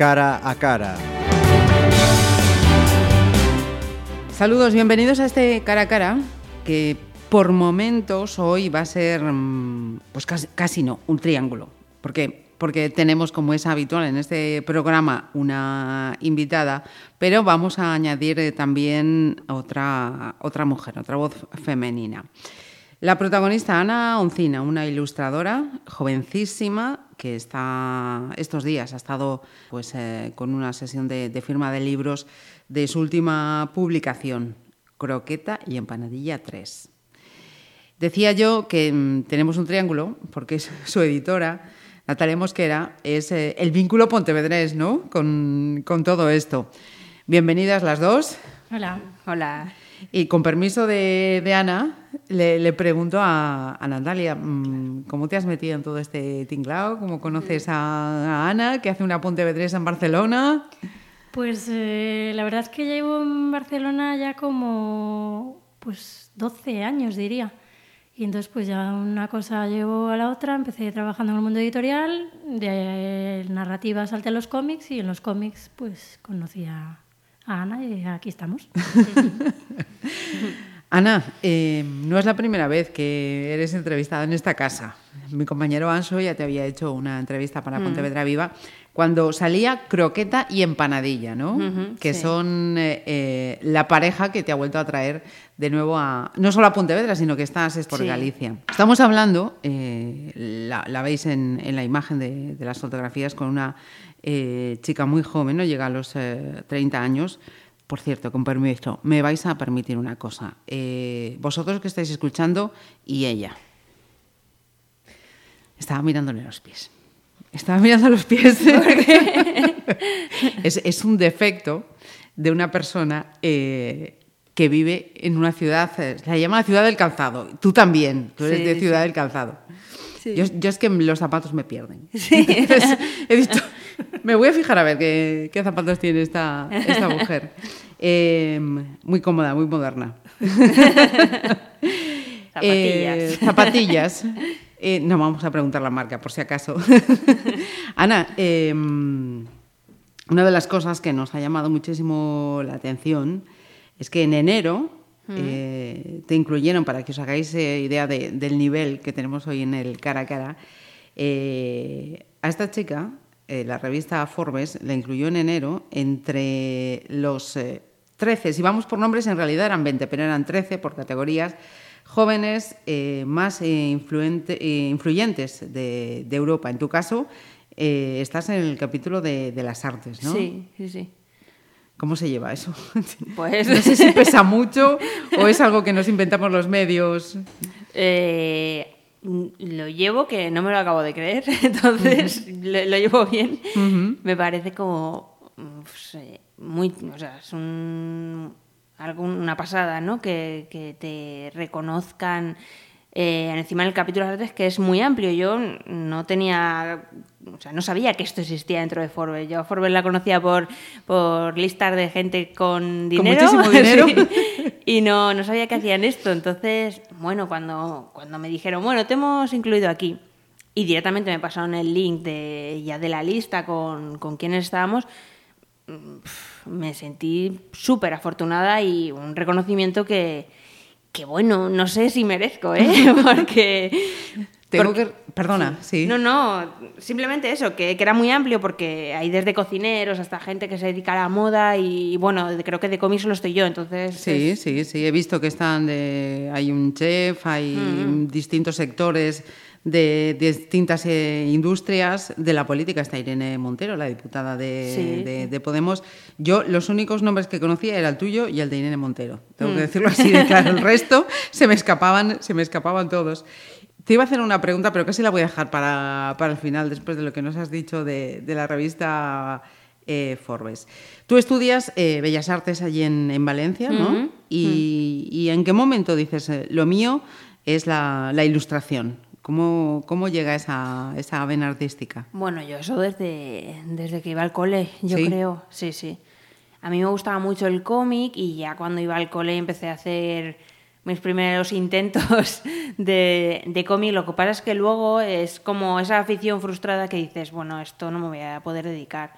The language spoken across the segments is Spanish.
cara a cara. Saludos, bienvenidos a este cara a cara que por momentos hoy va a ser, mm, pues casi, casi no, un triángulo. ¿Por qué? Porque tenemos, como es habitual en este programa, una invitada, pero vamos a añadir eh, también otra, otra mujer, otra voz femenina. La protagonista, Ana Oncina, una ilustradora jovencísima que está estos días ha estado pues, eh, con una sesión de, de firma de libros de su última publicación, Croqueta y Empanadilla 3. Decía yo que mm, tenemos un triángulo, porque es su editora, Natalia Mosquera, es eh, el vínculo pontevedrés, ¿no? Con, con todo esto. Bienvenidas las dos. Hola. Hola. Y con permiso de, de Ana, le, le, pregunto a, a, Natalia, mm, ¿cómo te has metido en todo este tinglao? ¿Cómo conoces a, a Ana, que hace una pontevedresa en Barcelona? Pues eh, la verdad es que llevo en Barcelona ya como pues 12 años, diría. Y entonces pues ya una cosa llevo a la otra, empecé trabajando en el mundo editorial, de narrativa salté a los cómics y en los cómics pues conocí a, Ana y aquí estamos. Ana, eh, no es la primera vez que eres entrevistada en esta casa. Mi compañero Anso ya te había hecho una entrevista para mm. Pontevedra Viva cuando salía Croqueta y Empanadilla, ¿no? Uh -huh, que sí. son eh, eh, la pareja que te ha vuelto a traer de nuevo a, no solo a Pontevedra, sino que estás es por sí. Galicia. Estamos hablando, eh, la, la, veis en, en la imagen de, de, las fotografías, con una chica muy joven, no llega a los 30 años, por cierto, con permiso, me vais a permitir una cosa. Eh, vosotros que estáis escuchando y ella. Estaba mirándole los pies. Estaba mirando los pies. es, es, un defecto de una persona eh, que vive en una ciudad, eh, la llama la ciudad del calzado. Tú también, tú eres sí, de ciudad sí. del calzado. Sí. Yo, yo, es que los zapatos me pierden. Entonces, he dicho, me voy a fijar a ver qué, qué zapatos tiene esta, esta mujer. Eh, muy cómoda, muy moderna. zapatillas. Eh, zapatillas. Eh, no vamos a preguntar la marca, por si acaso. Ana, una de las cosas que nos ha llamado muchísimo la atención es que en enero eh, te incluyeron, para que os hagáis eh, idea de, del nivel que tenemos hoy en el cara a cara, a esta chica, la revista Forbes la incluyó en enero entre los 13, si vamos por nombres en realidad eran 20, pero eran 13 por categorías, jóvenes más influente, influyentes de, de, Europa. En tu caso, estás en el capítulo de, de las artes, ¿no? Sí, sí, sí. ¿Cómo se lleva eso? Pues... No sé si pesa mucho o es algo que nos inventamos los medios. Eh, lo llevo que no me lo acabo de creer, entonces uh -huh. lo, lo, llevo bien. Uh -huh. Me parece como pues, muy, o sea, es un, algo, una pasada, ¿no? Que, que te reconozcan eh, encima del capítulo de artes que es muy amplio. Yo no tenía, o sea, no sabía que esto existía dentro de Forbes. Yo Forbes la conocía por, por listas de gente con dinero. Con muchísimo dinero. sí, y no, no sabía que hacían esto. Entonces, bueno, cuando, cuando me dijeron, bueno, te hemos incluido aquí. Y directamente me pasaron el link de, ya de la lista con, con quienes estábamos me sentí súper afortunada y un reconocimiento que, que bueno, no sé si merezco, ¿eh? Porque... Tengo porque, que... Perdona, sí. No, no, simplemente eso, que, que, era muy amplio porque hay desde cocineros hasta gente que se dedica a la moda y, bueno, creo que de cómics solo estoy yo, entonces... Sí, es... sí, sí, he visto que están de... hay un chef, hay mm. distintos sectores de, distintas eh, industrias de la política. Está Irene Montero, la diputada de, sí. de, de, Podemos. Yo los únicos nombres que conocía era el tuyo y el de Irene Montero. Tengo mm. que decirlo así de claro. El resto se me escapaban, se me escapaban todos. Te iba a hacer una pregunta, pero casi la voy a dejar para, para el final, después de lo que nos has dicho de, de la revista eh, Forbes. Tú estudias eh, Bellas Artes allí en, en Valencia, ¿no? Mm -hmm. y, y, en qué momento dices, lo mío es la, la ilustración? ¿Cómo, cómo llega esa, esa vena artística? Bueno, yo eso desde, desde que iba al cole, yo ¿Sí? creo, sí, sí. A mí me gustaba mucho el cómic y ya cuando iba al cole empecé a hacer mis primeros intentos de, de cómic. Lo que pasa es que luego es como esa afición frustrada que dices, bueno, esto no me voy a poder dedicar.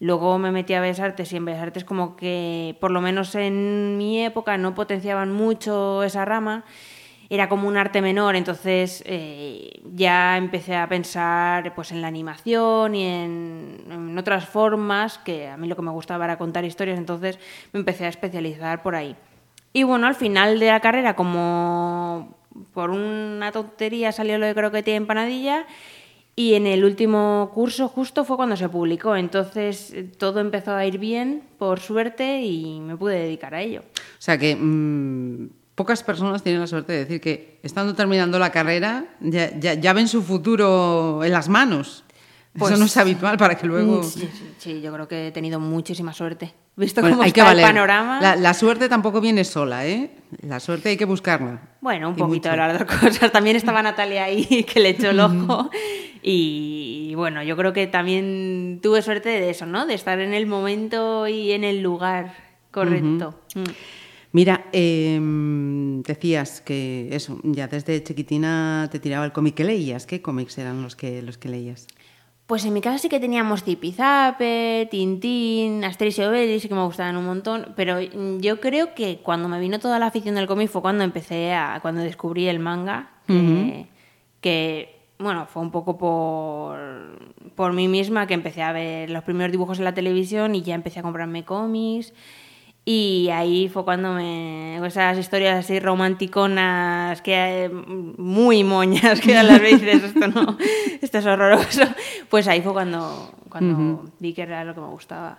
Luego me metí a Bellas Artes y en Bellas Artes como que, por lo menos en mi época, no potenciaban mucho esa rama. Era como un arte menor, entonces eh, ya empecé a pensar pues, en la animación y en, otras formas, que a mí lo que me gustaba era contar historias, entonces me empecé a especializar por ahí. Y bueno, al final de la carrera, como por una tontería salió lo de croquetía y empanadilla, y en el último curso justo fue cuando se publicó, entonces eh, todo empezó a ir bien, por suerte, y me pude dedicar a ello. O sea que mmm, pocas personas tienen la suerte de decir que estando terminando la carrera ya, ya, ya ven su futuro en las manos. Pues, Eso no es habitual para que luego... Sí, sí, sí, yo creo que he tenido muchísima suerte. Visto bueno, cómo hay está que valer. el panorama. La, la, suerte tampoco viene sola, ¿eh? La suerte hay que buscarla. Bueno, un poquito de las dos cosas. También estaba Natalia ahí que le echó el ojo. y bueno, yo creo que también tuve suerte de eso, ¿no? De estar en el momento y en el lugar correcto. Uh -huh. mm. Mira, eh, decías que eso, ya desde chiquitina te tiraba el cómic que leías. ¿Qué cómics eran los que, los que leías? Pues en mi casa sí que teníamos Zipizape, Tintín, Asterix y Obelix, que me gustaban un montón, pero yo creo que cuando me vino toda la afición del cómic fue cuando empecé a, cuando descubrí el manga, uh -huh. eh, que, bueno, fue un poco por, por mí misma que empecé a ver los primeros dibujos en la televisión y ya empecé a comprarme cómics. Y ahí fue cuando me. Esas historias así romanticonas, que muy moñas, que a las veces esto no. Esto es horroroso. Pues ahí fue cuando, cuando uh -huh. vi que era lo que me gustaba.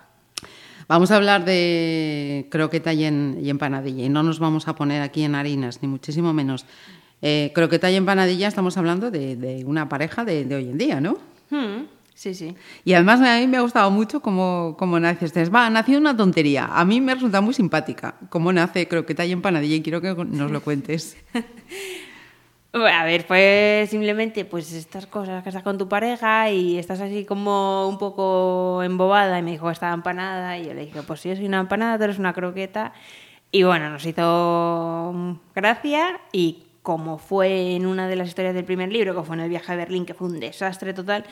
Vamos a hablar de croqueta y, en, y empanadilla. Y no nos vamos a poner aquí en harinas, ni muchísimo menos. Eh, croqueta y empanadilla, estamos hablando de, de una pareja de, de, hoy en día, ¿no? Hmm. Sí, sí. Y además a mí me ha gustado mucho cómo, cómo nace este. Va, nació una tontería. A mí me resulta muy simpática cómo nace croqueta y empanadilla y quiero que nos lo cuentes. A ver, pues simplemente pues estas cosas que estás con tu pareja y estás así como un poco embobada y me dijo estaba empanada y yo le dije pues yo soy una empanada, tú eres una croqueta y bueno, nos hizo gracia y como fue en una de las historias del primer libro, que fue en el viaje a Berlín, que fue un desastre total,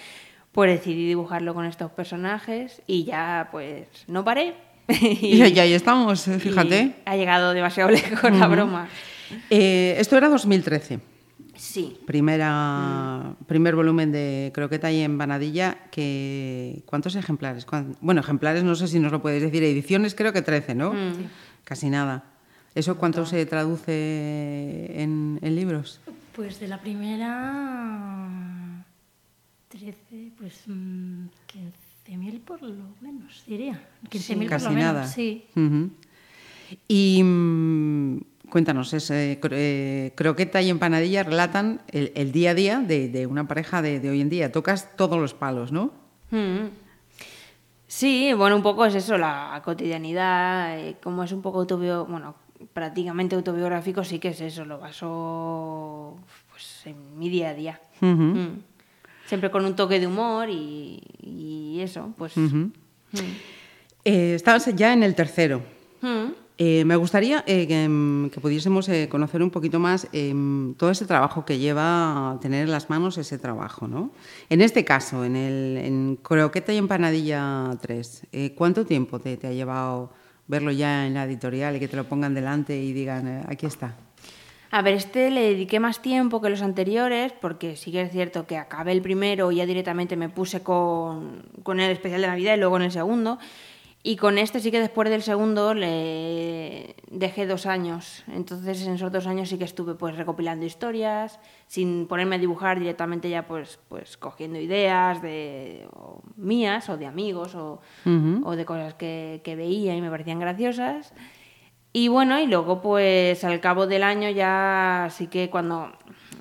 pues decidí dibujarlo con estos personajes y ya pues no paré. y, y ahí estamos, fíjate. Ha llegado demasiado lejos uh -huh. la broma. Eh, esto era 2013. Sí. Primera, mm. Primer volumen de Croqueta y Empanadilla. Que, ¿Cuántos ejemplares? Bueno, ejemplares no sé si nos lo puedes decir. Ediciones creo que 13, ¿no? Mm. Casi nada. ¿Eso cuánto se traduce en, en libros? Pues de la primera 13, pues mm, 15.000 por lo menos, diría. 15.000 sí, por lo menos, nada. sí. Uh -huh. Y mmm, cuéntanos, es, eh, eh, Croqueta y Empanadilla relatan el, el día a día de, de una pareja de, de, hoy en día. Tocas todos los palos, ¿no? Uh -huh. Sí, bueno, un poco es eso, la cotidianidad, eh, como es un poco autobiográfico, bueno, prácticamente autobiográfico, sí que es eso, lo baso pues, en mi día a día. Uh -huh. mm siempre con un toque de humor y, y eso, pues... Uh -huh. mm. eh, estabas ya en el tercero. Mm. Eh, me gustaría eh, que, que, pudiésemos eh, conocer un poquito más em, todo ese trabajo que lleva a tener en las manos ese trabajo, ¿no? En este caso, en, el, en Croqueta y Empanadilla 3, eh, ¿cuánto tiempo te, te, ha llevado verlo ya en la editorial y que te lo pongan delante y digan, eh, aquí está? A ver, este le dediqué más tiempo que los anteriores, porque sí que es cierto que acabé el primero y ya directamente me puse con, con el especial de Navidad y luego en el segundo. Y con este sí que después del segundo le dejé dos años. Entonces en esos dos años sí que estuve pues recopilando historias, sin ponerme a dibujar directamente ya pues, pues cogiendo ideas de o mías o de amigos o, uh -huh. o de cosas que, que veía y me parecían graciosas. Y bueno, y luego pues al cabo del año ya sí que cuando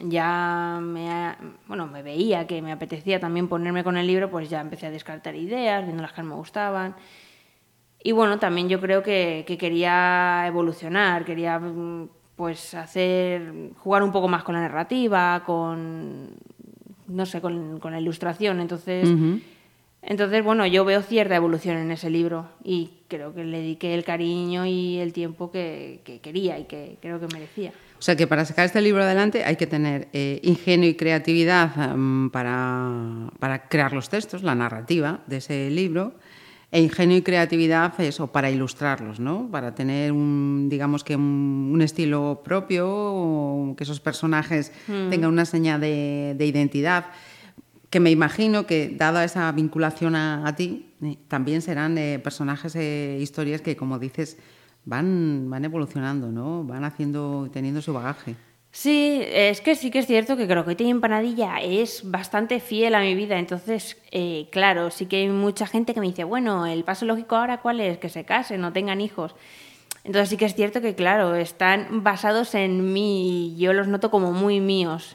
ya me, bueno, me veía que me apetecía también ponerme con el libro, pues ya empecé a descartar ideas, viendo las que me gustaban. Y bueno, también yo creo que, que quería evolucionar, quería pues hacer, jugar un poco más con la narrativa, con, no sé, con, la ilustración. Entonces... entonces, bueno, yo veo cierta evolución en ese libro y creo que le dediqué el cariño y el tiempo que, que quería y que creo que merecía. O sea que para sacar este libro adelante hay que tener eh, ingenio y creatividad um, para, para, crear los textos, la narrativa de ese libro. e ingenio y creatividad eso para ilustrarlos, ¿no? Para tener un, digamos que un, estilo propio, o que esos personajes mm. tengan una seña de, identidad, que me imagino que, dada esa vinculación a, ti, eh, también serán eh, personajes e historias que, como dices, van, van evolucionando, ¿no? Van haciendo, teniendo su bagaje. Sí, es que sí que es cierto que creo que y Empanadilla es bastante fiel a mi vida. Entonces, eh, claro, sí que hay mucha gente que me dice, bueno, el paso lógico ahora cuál es, que se casen, no tengan hijos. Entonces sí que es cierto que, claro, están basados en mí y yo los noto como muy míos.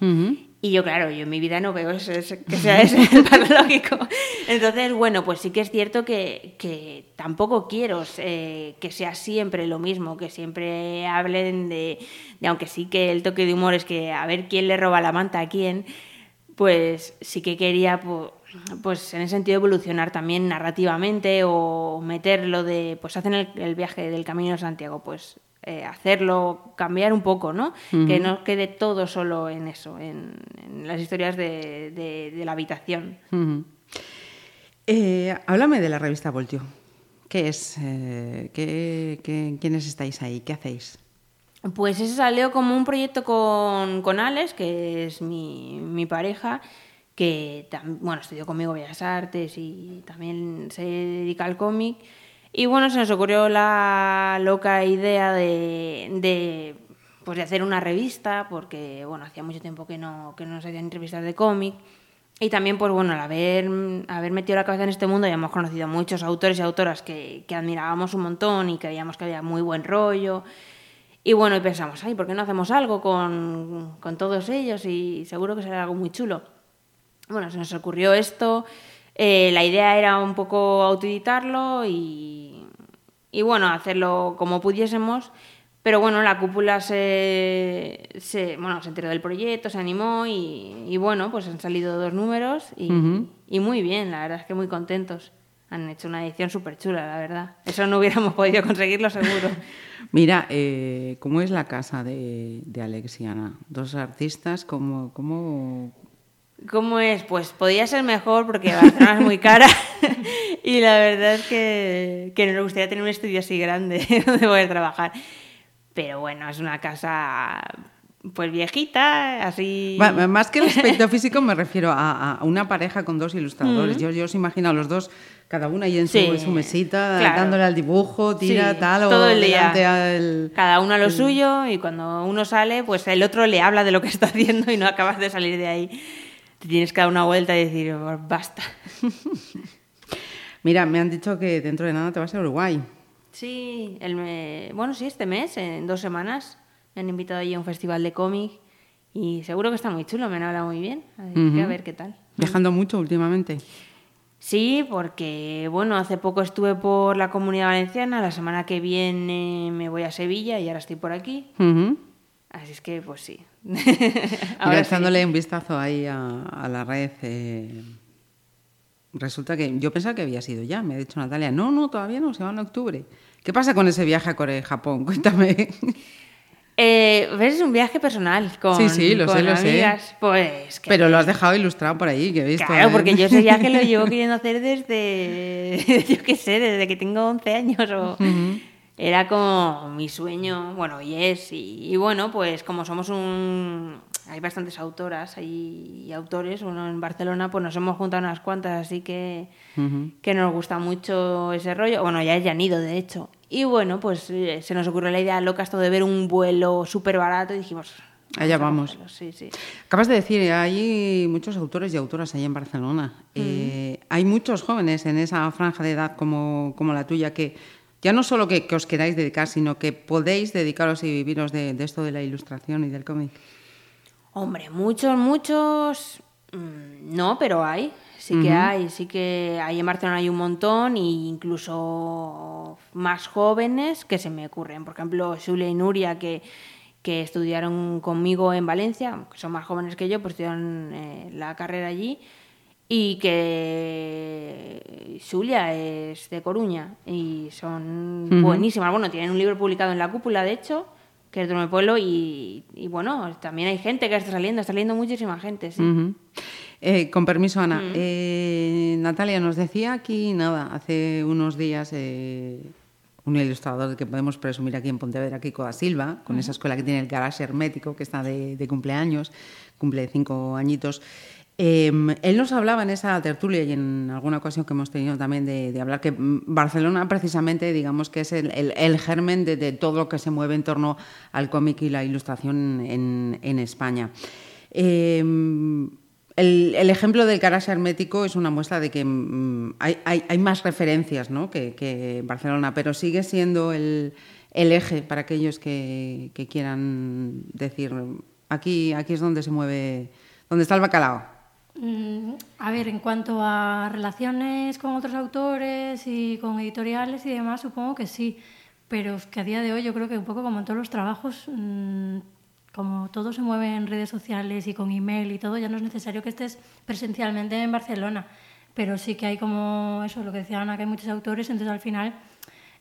Y yo, claro, yo en mi vida no veo que sea el lógico. Entonces, bueno, pues sí que es cierto que, tampoco quiero eh, que sea siempre lo mismo, que siempre hablen de, aunque sí que el toque de humor es que a ver quién le roba la manta a quién, pues sí que quería, pues, en ese sentido, evolucionar también narrativamente o meterlo de, pues hacen el viaje del Camino de Santiago, pues eh, hacerlo, cambiar un poco, ¿no? Que no quede todo solo en eso, en, las historias de, la habitación. Eh, háblame de la revista Voltio. ¿Qué es? Eh, ¿qué, quiénes estáis ahí? ¿Qué hacéis? Pues eso salió como un proyecto con, con Alex, que es mi, mi pareja, que bueno, estudió conmigo Bellas Artes y también se dedica al cómic. Y bueno, se nos ocurrió la loca idea de, de, pues de hacer una revista, porque bueno, hacía mucho tiempo que no, que no nos hacían entrevistas de cómic. Y también, pues bueno, al haber, haber metido la cabeza en este mundo, ya hemos conocido muchos autores y autoras que, que admirábamos un montón y creíamos que había muy buen rollo. Y bueno, y pensamos, ay, ¿por qué no hacemos algo con, con todos ellos? Y seguro que será algo muy chulo. Bueno, se nos ocurrió esto. Eh, la idea era un poco autoeditarlo y, y, bueno, hacerlo como pudiésemos. Pero bueno, la cúpula se, se, bueno, se enteró del proyecto, se animó y, y bueno, pues han salido dos números y, y, muy bien, la verdad es que muy contentos. Han hecho una edición súper chula, la verdad. Eso no hubiéramos podido conseguirlo seguro. Mira, eh, ¿cómo es la casa de, de Alexiana? Dos artistas, ¿cómo, cómo, ¿Cómo es? Pues podía ser mejor porque Barcelona es muy cara y la verdad es que, que nos gustaría tener un estudio así grande donde poder trabajar. Pero bueno, es una casa pues viejita, así... más que el aspecto físico me refiero a, una pareja con dos ilustradores. Yo, yo os imagino a los dos, cada uno ahí en su, mesita, dándole al dibujo, tira, tal, todo el día. Cada uno a lo suyo y cuando uno sale, pues el otro le habla de lo que está haciendo y no acabas de salir de ahí tienes que dar una vuelta y decir, basta. Mira, me han dicho que dentro de nada te vas a Uruguay. Sí, el bueno, sí, este mes, en dos semanas, me han invitado allí a un festival de cómic y seguro que está muy chulo, me han hablado muy bien. A ver, qué tal. ¿Viajando mucho últimamente? Sí, porque bueno, hace poco estuve por la Comunidad Valenciana, la semana que viene me voy a Sevilla y ahora estoy por aquí. Así es que, pues sí. Ahora echándole un vistazo ahí a, la red, eh, resulta que yo pensaba que había sido ya, me ha dicho Natalia. No, no, todavía no, se va en octubre. ¿Qué pasa con ese viaje a Corea y Japón? Cuéntame. Eh, es un viaje personal con Sí, sí, lo sé, lo sé. Pues, Pero lo has dejado ilustrado por ahí, que he visto. Claro, ¿eh? porque yo ese viaje lo llevo queriendo hacer desde, yo qué sé, desde que tengo 11 años o era como mi sueño, bueno, y es, y, bueno, pues como somos un... Hay bastantes autoras y autores, bueno, en Barcelona pues nos hemos juntado unas cuantas, así que, que nos gusta mucho ese rollo, bueno, ya han ido, de hecho. Y bueno, pues eh, se nos ocurrió la idea loca esto de ver un vuelo súper barato y dijimos... Allá vamos. Sí, sí. Acabas de decir, hay muchos autores y autoras ahí en Barcelona. Eh, hay muchos jóvenes en esa franja de edad como, como la tuya que ya no solo que, os queráis dedicar, sino que podéis dedicaros y viviros de, esto de la ilustración y del cómic. Hombre, muchos, muchos, mm, no, pero hay, sí que hay, sí que hay en Barcelona hay un montón e incluso más jóvenes que se me ocurren. Por ejemplo, Julia y Nuria, que, que estudiaron conmigo en Valencia, que son más jóvenes que yo, pues estudiaron eh, la carrera allí y que Julia es de Coruña y son buenísimas. Bueno, tienen un libro publicado en la cúpula, de hecho, que es de mi pueblo y, bueno, también hay gente que está saliendo, está saliendo muchísima gente, sí. Eh, con permiso, Ana. Eh, Natalia nos decía aquí, nada, hace unos días, eh, un ilustrador que podemos presumir aquí en Pontevedra, Kiko da Silva, con esa escuela que tiene el garaje hermético, que está de, de cumpleaños, cumple cinco añitos. Eh, él nos hablaba en esa tertulia y en alguna ocasión que hemos tenido también de, hablar que mm, Barcelona precisamente digamos que es el, germen de, todo lo que se mueve en torno al cómic y la ilustración en, España. Eh, el, ejemplo del garaje hermético es una muestra de que mm, hay, más referencias que, Barcelona, pero sigue siendo el, el eje para aquellos que, que, quieran decir aquí, aquí es donde se mueve, donde está el bacalao. Mm, a ver, en cuanto a relaciones con otros autores y con editoriales y demás, supongo que sí, pero que a día de hoy yo creo que un poco como en todos los trabajos, mmm, como todo se mueve en redes sociales y con email y todo, ya no es necesario que estés presencialmente en Barcelona, pero sí que hay como eso, lo que decía Ana, que hay muchos autores, entonces al final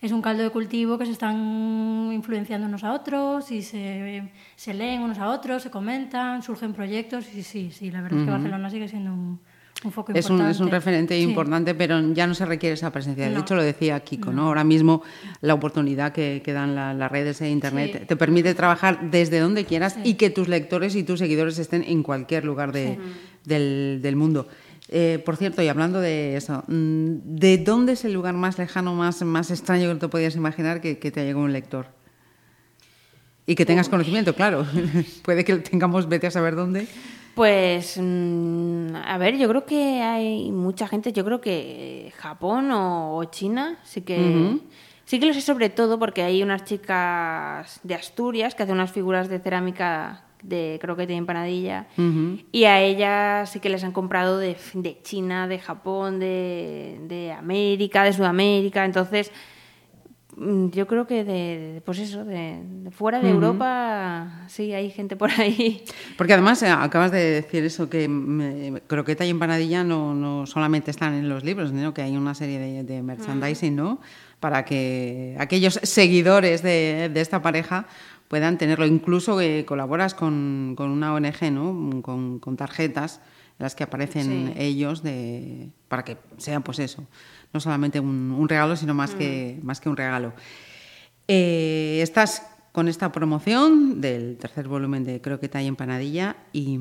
es un caldo de cultivo que se están influenciando unos a otros y se, se leen unos a otros, se comentan, surgen proyectos y sí, sí, la verdad uh -huh. es que Barcelona sigue siendo un, un foco es importante. Un, es un referente sí. importante, pero ya no se requiere esa presencia. No. De hecho, lo decía Kiko, ¿no? Ahora mismo la oportunidad que, que dan la, las redes e Internet sí. te permite trabajar desde donde quieras sí. y que tus lectores y tus seguidores estén en cualquier lugar de, del, del mundo. Eh, por cierto, y hablando de eso, mm, ¿de dónde es el lugar más lejano, más, más extraño que te podías imaginar que, que te llegó un lector? Y que tengas conocimiento, claro. Puede que tengamos, vete a saber dónde. Pues, mmm, a ver, yo creo que hay mucha gente, yo creo que Japón o, o China, sí que... Uh -huh. Sí que lo sé sobre todo porque hay unas chicas de Asturias que hacen unas figuras de cerámica de croquete y empanadilla. Uh -huh. Y a ellas sí que les han comprado de, de China, de Japón, de, de, América, de Sudamérica. Entonces, mm, yo creo que de, pues eso, de, de fuera de uh -huh. Europa, sí, hay gente por ahí. Porque además eh, acabas de decir eso, que me, croqueta y empanadilla no, no, solamente están en los libros, sino que hay una serie de, merchandising, uh -huh. ¿no? Para que aquellos seguidores de, de esta pareja puedan tenerlo. Incluso eh, colaboras con, con, una ONG, ¿no? Con, con, tarjetas en las que aparecen sí. ellos de, para que sean, pues eso, no solamente un, un regalo, sino más, mm. que, más que un regalo. Eh, estás con esta promoción del tercer volumen de Croqueta y Empanadilla y,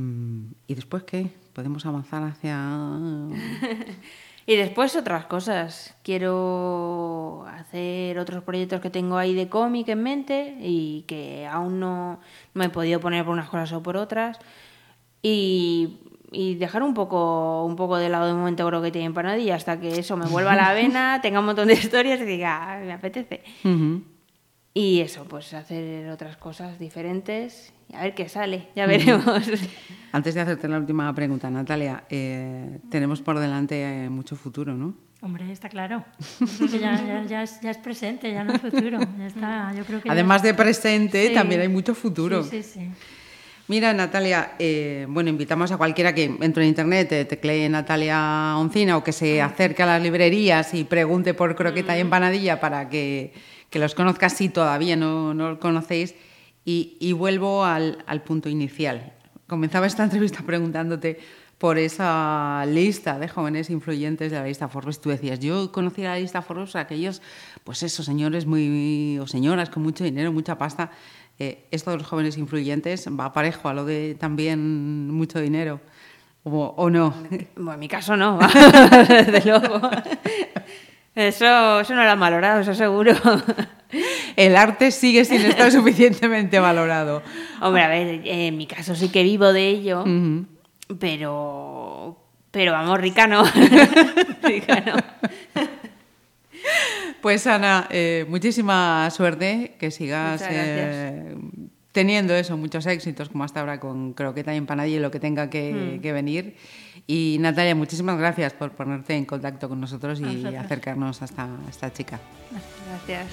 y después, ¿qué? ¿Podemos avanzar hacia...? Y después otras cosas. Quiero hacer otros proyectos que tengo ahí de cómic en mente y que aún no, no, he podido poner por unas cosas o por otras. Y, y, dejar un poco, un poco de lado de momento creo que tiene empanadilla hasta que eso me vuelva a la vena, tenga un montón de historias y diga, ah, me apetece. Uh -huh. Y eso, pues hacer otras cosas diferentes a ver qué sale, ya veremos. Antes de hacerte la última pregunta, Natalia, eh, tenemos por delante eh, mucho futuro, ¿no? Hombre, está claro. Ya, ya, ya, es, ya, es, presente, ya no es futuro. Está, yo creo que Además de presente, sí. también hay mucho futuro. Sí, sí, sí. Mira, Natalia, eh, bueno, invitamos a cualquiera que entre en internet, te teclee Natalia Oncina o que se acerque a las librerías y pregunte por croqueta y empanadilla para que, que los conozcas si todavía no, no lo conocéis. Y, y vuelvo al, al, punto inicial. Comenzaba esta entrevista preguntándote por esa lista de jóvenes influyentes de la lista Forbes. Tú decías, yo conocí la lista Forbes, aquellos, pues esos señores muy, o señoras con mucho dinero, mucha pasta. Eh, esto de los jóvenes influyentes va parejo a lo de también mucho dinero. ¿O, o no? Bueno, en mi caso no, desde luego. Eso, eso no lo han valorado, eso seguro. El arte sigue sin estar suficientemente valorado. Hombre, a ver, en mi caso sí que vivo de ello, uh -huh. pero. Pero vamos, rica no. rica no. Pues Ana, eh, muchísima suerte, que sigas eh, teniendo eso, muchos éxitos como hasta ahora con Croqueta y Empanadilla y lo que tenga que, mm. que venir. Y Natalia, muchísimas gracias por ponerte en contacto con nosotros y acercarnos a esta, a esta chica. Gracias.